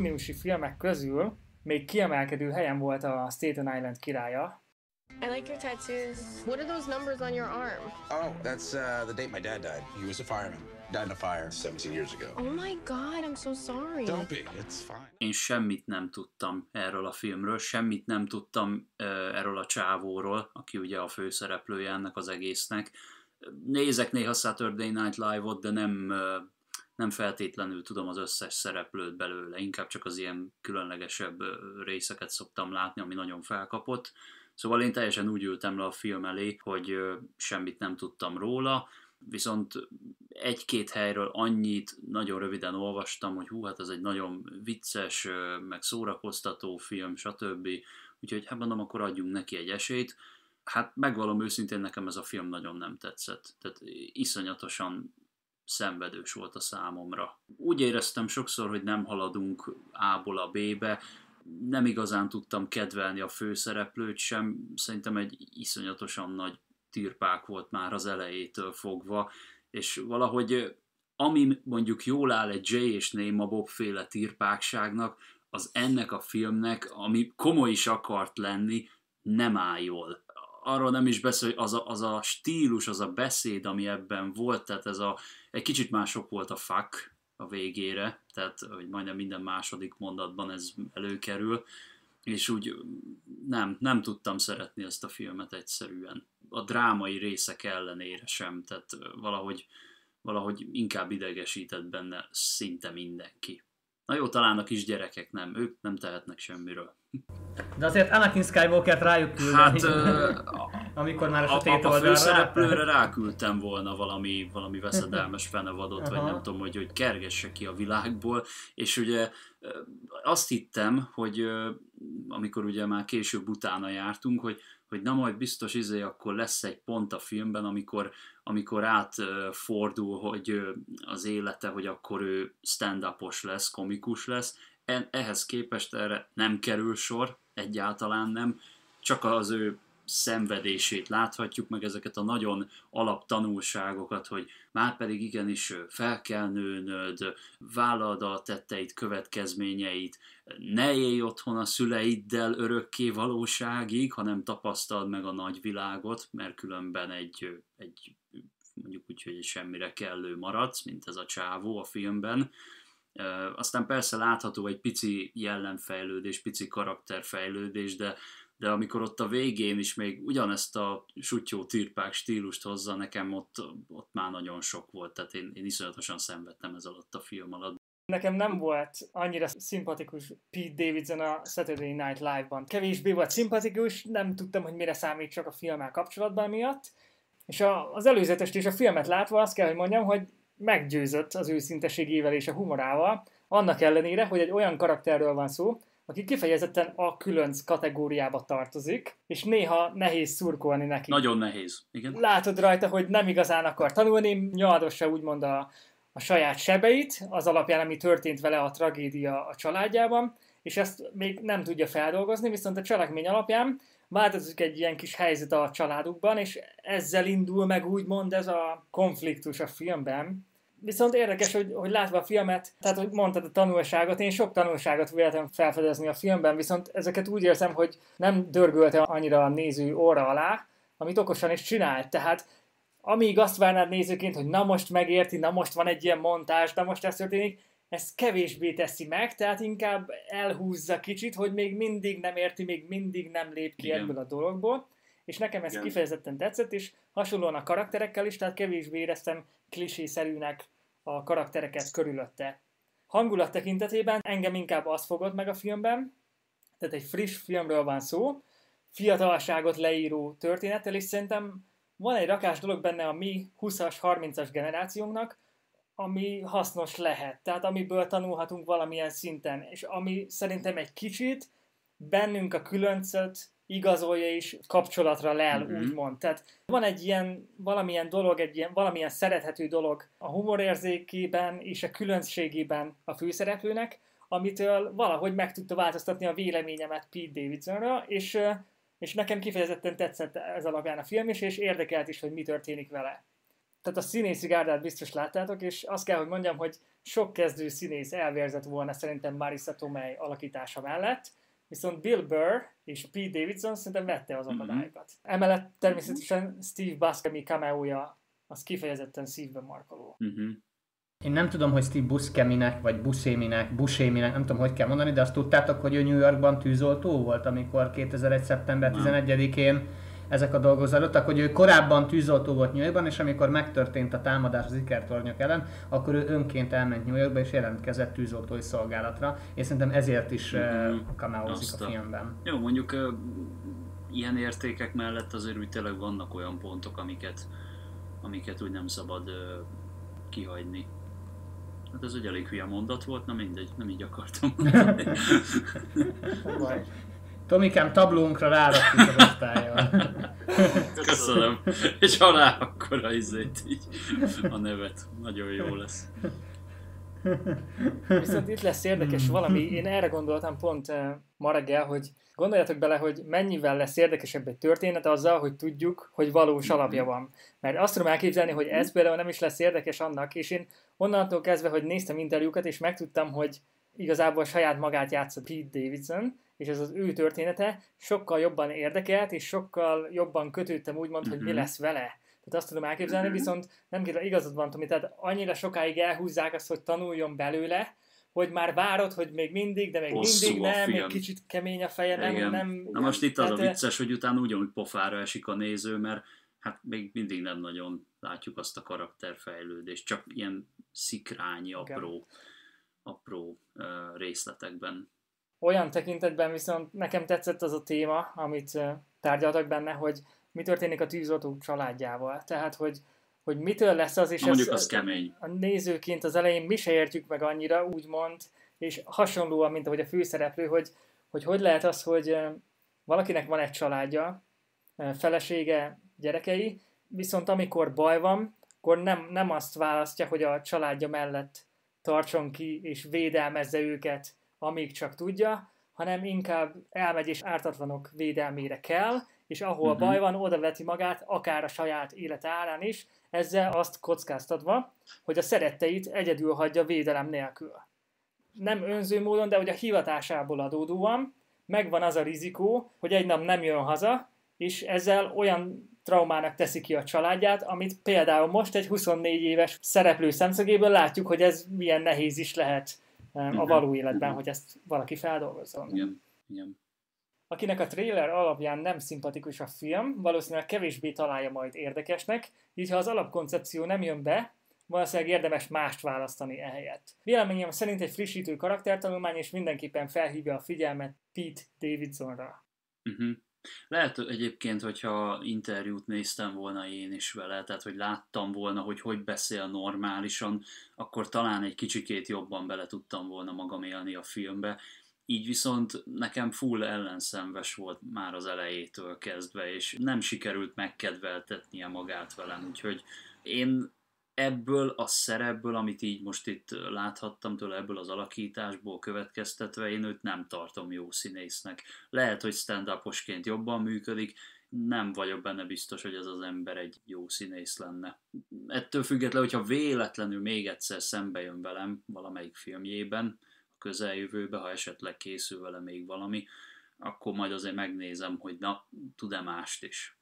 júniusi filmek közül még kiemelkedő helyen volt a Staten Island királya. I like your tattoos. What are those numbers on your arm? Oh, that's uh, the date my dad died. He was a fireman. Died in a fire 17 years ago. Oh my god, I'm so sorry. Don't be. It's fine. Én semmit nem tudtam erről a filmről, semmit nem tudtam uh, erről a csávóról, aki ugye a főszereplője ennek az egésznek. Nézek néha Saturday Night Live-ot, de nem, uh, nem feltétlenül tudom az összes szereplőt belőle, inkább csak az ilyen különlegesebb részeket szoktam látni, ami nagyon felkapott. Szóval én teljesen úgy ültem le a film elé, hogy semmit nem tudtam róla, viszont egy-két helyről annyit nagyon röviden olvastam, hogy hú, hát ez egy nagyon vicces, meg szórakoztató film, stb. Úgyhogy hát mondom, akkor adjunk neki egy esélyt. Hát megvalom őszintén, nekem ez a film nagyon nem tetszett. Tehát iszonyatosan szenvedős volt a számomra. Úgy éreztem sokszor, hogy nem haladunk A-ból a B-be, nem igazán tudtam kedvelni a főszereplőt sem, szerintem egy iszonyatosan nagy tirpák volt már az elejétől fogva, és valahogy ami mondjuk jól áll egy Jay és Néma Bob féle tirpákságnak, az ennek a filmnek, ami komoly is akart lenni, nem áll jól. Arról nem is beszél, hogy az a, az a stílus, az a beszéd, ami ebben volt, tehát ez a, egy kicsit mások volt a fuck a végére, tehát hogy majdnem minden második mondatban ez előkerül, és úgy nem, nem tudtam szeretni ezt a filmet egyszerűen. A drámai részek ellenére sem, tehát valahogy, valahogy inkább idegesített benne szinte mindenki. Na jó, talán a kisgyerekek nem, ők nem tehetnek semmiről. De azért Anakin Skywalker rájuk küldeni, Hát ö, amikor már a a, a, a főszereplőre ráküldtem volna valami, valami veszedelmes fenevadot, vagy nem tudom, hogy, hogy kergesse ki a világból, és ugye azt hittem, hogy amikor ugye már később utána jártunk, hogy, hogy na majd biztos izé, akkor lesz egy pont a filmben, amikor, amikor átfordul, hogy az élete, hogy akkor ő stand-upos lesz, komikus lesz, ehhez képest erre nem kerül sor, egyáltalán nem, csak az ő szenvedését láthatjuk, meg ezeket a nagyon alaptanulságokat, hogy már pedig igenis fel kell nőnöd, vállald a tetteit, következményeit, ne élj otthon a szüleiddel örökké valóságig, hanem tapasztald meg a nagyvilágot, mert különben egy, egy mondjuk úgy, hogy semmire kellő maradsz, mint ez a csávó a filmben. Aztán persze látható egy pici jellemfejlődés, pici karakterfejlődés, de, de amikor ott a végén is még ugyanezt a sutyó tirpák stílust hozza, nekem ott, ott már nagyon sok volt, tehát én, én iszonyatosan szenvedtem ez alatt a film alatt. Nekem nem volt annyira szimpatikus Pete Davidson a Saturday Night Live-ban. Kevésbé volt szimpatikus, nem tudtam, hogy mire számít csak a filmmel kapcsolatban miatt. És a, az előzetest és a filmet látva azt kell, hogy mondjam, hogy meggyőzött az őszinteségével és a humorával, annak ellenére, hogy egy olyan karakterről van szó, aki kifejezetten a különc kategóriába tartozik, és néha nehéz szurkolni neki. Nagyon nehéz, igen. Látod rajta, hogy nem igazán akar tanulni, nyaldossa úgymond a, a saját sebeit, az alapján, ami történt vele a tragédia a családjában, és ezt még nem tudja feldolgozni, viszont a cselekmény alapján változik egy ilyen kis helyzet a családukban, és ezzel indul meg úgymond ez a konfliktus a filmben. Viszont érdekes, hogy, hogy látva a filmet, tehát hogy mondtad a tanulságot, én sok tanulságot véltem felfedezni a filmben, viszont ezeket úgy érzem, hogy nem dörgölte annyira a néző óra alá, amit okosan is csinált. Tehát amíg azt várnád nézőként, hogy na most megérti, na most van egy ilyen montázs, na most ez történik, ezt kevésbé teszi meg, tehát inkább elhúzza kicsit, hogy még mindig nem érti, még mindig nem lép ki Igen. ebből a dologból, és nekem ez Igen. kifejezetten tetszett, és hasonlóan a karakterekkel is, tehát kevésbé éreztem klisészerűnek a karaktereket körülötte. Hangulat tekintetében engem inkább az fogott meg a filmben, tehát egy friss filmről van szó, fiatalságot leíró történettel, és szerintem van egy rakás dolog benne a mi 20-as, 30-as generációnknak, ami hasznos lehet, tehát amiből tanulhatunk valamilyen szinten, és ami szerintem egy kicsit bennünk a különcöt igazolja és kapcsolatra lel, Mhm. mm-hmm. úgymond. Tehát van egy ilyen, valamilyen dolog, egy ilyen, valamilyen szerethető dolog a humorérzékében és a különbségében a főszereplőnek, amitől valahogy meg tudta változtatni a véleményemet Pete Davidsonra, és, és nekem kifejezetten tetszett ez alapján a film is, és érdekelt is, hogy mi történik vele. tehát a színészi gárdát biztos láttátok, és azt kell, hogy mondjam, hogy sok kezdő színész elvérzett volna szerintem Marissa Tomei alakítása mellett, viszont Bill Burr és Pete Davidson szerintem vette az Mhm. akadályokat. Emellett természetesen Steve Buscemi cameója az kifejezetten szívben markoló. Uh-huh. Én nem tudom, hogy Steve Busceminek, vagy Busceminek, Busceminek, nem tudom, hogy kell mondani, de azt tudtátok, hogy ő New Yorkban tűzoltó volt, amikor 2001. szeptember Nem. 11-én ezek a dolgok zajlottak, hogy ő korábban tűzoltó volt New Yorkban, és amikor megtörtént a támadás az ikertornyok ellen, akkor ő önként elment New Yorkba és jelentkezett tűzoltói szolgálatra, és szerintem ezért is kameózik Azt a filmben. Jó, mondjuk ilyen értékek mellett azért úgy tényleg vannak olyan pontok, amiket, amiket úgy nem szabad kihagyni. Hát ez egy elég hülye mondat volt, na mindegy, nem így akartam. Tomikám, tablónkra rárakjuk az osztályon. Köszönöm. És ha rá, akkor a izét így, a nevet. Nagyon jó lesz. Viszont itt lesz érdekes valami, én erre gondoltam pont eh, ma reggel, hogy gondoljatok bele, hogy mennyivel lesz érdekesebb egy történet azzal, hogy tudjuk, hogy valós alapja van. Mert azt tudom elképzelni, hogy ez például nem is lesz érdekes annak, és én onnantól kezdve, hogy néztem interjúkat, és megtudtam, hogy igazából saját magát játszott Pete Davidson, és ez az ő története sokkal jobban érdekelt, és sokkal jobban kötődtem úgymond, hogy mi Mhm. lesz vele. Tehát azt tudom elképzelni, viszont nem kell, igazad van, Tomi, tehát annyira sokáig elhúzzák azt, hogy tanuljon belőle, hogy már várod, hogy még mindig, de még Hosszú mindig nem, még kicsit kemény a feje, nem, Igen. nem. Na most itt az a tehát, vicces, hogy utána ugyanúgy pofára esik a néző, mert hát még mindig nem nagyon látjuk azt a karakterfejlődést, csak ilyen szikrányi, apró, apró uh, részletekben. Olyan tekintetben viszont nekem tetszett az a téma, amit tárgyaltak benne, hogy mi történik a tűzoltó családjával. Tehát, hogy, hogy mitől lesz az, és mondjuk ez- az kemény. a nézőként az elején mi se értjük meg annyira, úgymond, és hasonlóan, mint ahogy a főszereplő, hogy hogy, hogy lehet az, hogy valakinek van egy családja, felesége, gyerekei, viszont amikor baj van, akkor nem, nem azt választja, hogy a családja mellett tartson ki és védelmezze őket, amíg csak tudja, hanem inkább elmegy és ártatlanok védelmére kell, és ahol Mhm. baj van, oda veti magát, akár a saját élet árán is, ezzel azt kockáztatva, hogy a szeretteit egyedül hagyja védelem nélkül. Nem önző módon, de hogy a hivatásából adódóan megvan az a rizikó, hogy egy nap nem jön haza, és ezzel olyan traumának teszi ki a családját, amit például most egy 24 éves szereplő szemszögéből látjuk, hogy ez milyen nehéz is lehet eh, a való életben, hogy ezt valaki feldolgozzon. Igen, igen. Akinek a trailer alapján nem szimpatikus a film, valószínűleg kevésbé találja majd érdekesnek, így ha az alapkoncepció nem jön be, valószínűleg érdemes mást választani ehelyett. Véleményem szerint egy frissítő karaktertanulmány, és mindenképpen felhívja a figyelmet Pete Davidsonra. Uh-huh. Lehet egyébként, hogyha interjút néztem volna én is vele, tehát hogy láttam volna, hogy hogy beszél normálisan, akkor talán egy kicsikét jobban bele tudtam volna magam élni a filmbe. Így viszont nekem full ellenszenves volt már az elejétől kezdve, és nem sikerült megkedveltetnie magát velem, úgyhogy én ebből a szerepből, amit így most itt láthattam tőle, ebből az alakításból következtetve, én őt nem tartom jó színésznek. Lehet, hogy stand jobban működik, nem vagyok benne biztos, hogy ez az ember egy jó színész lenne. Ettől függetlenül, hogyha véletlenül még egyszer szembe jön velem valamelyik filmjében, a közeljövőbe, ha esetleg készül vele még valami, akkor majd azért megnézem, hogy na, tud-e mást is.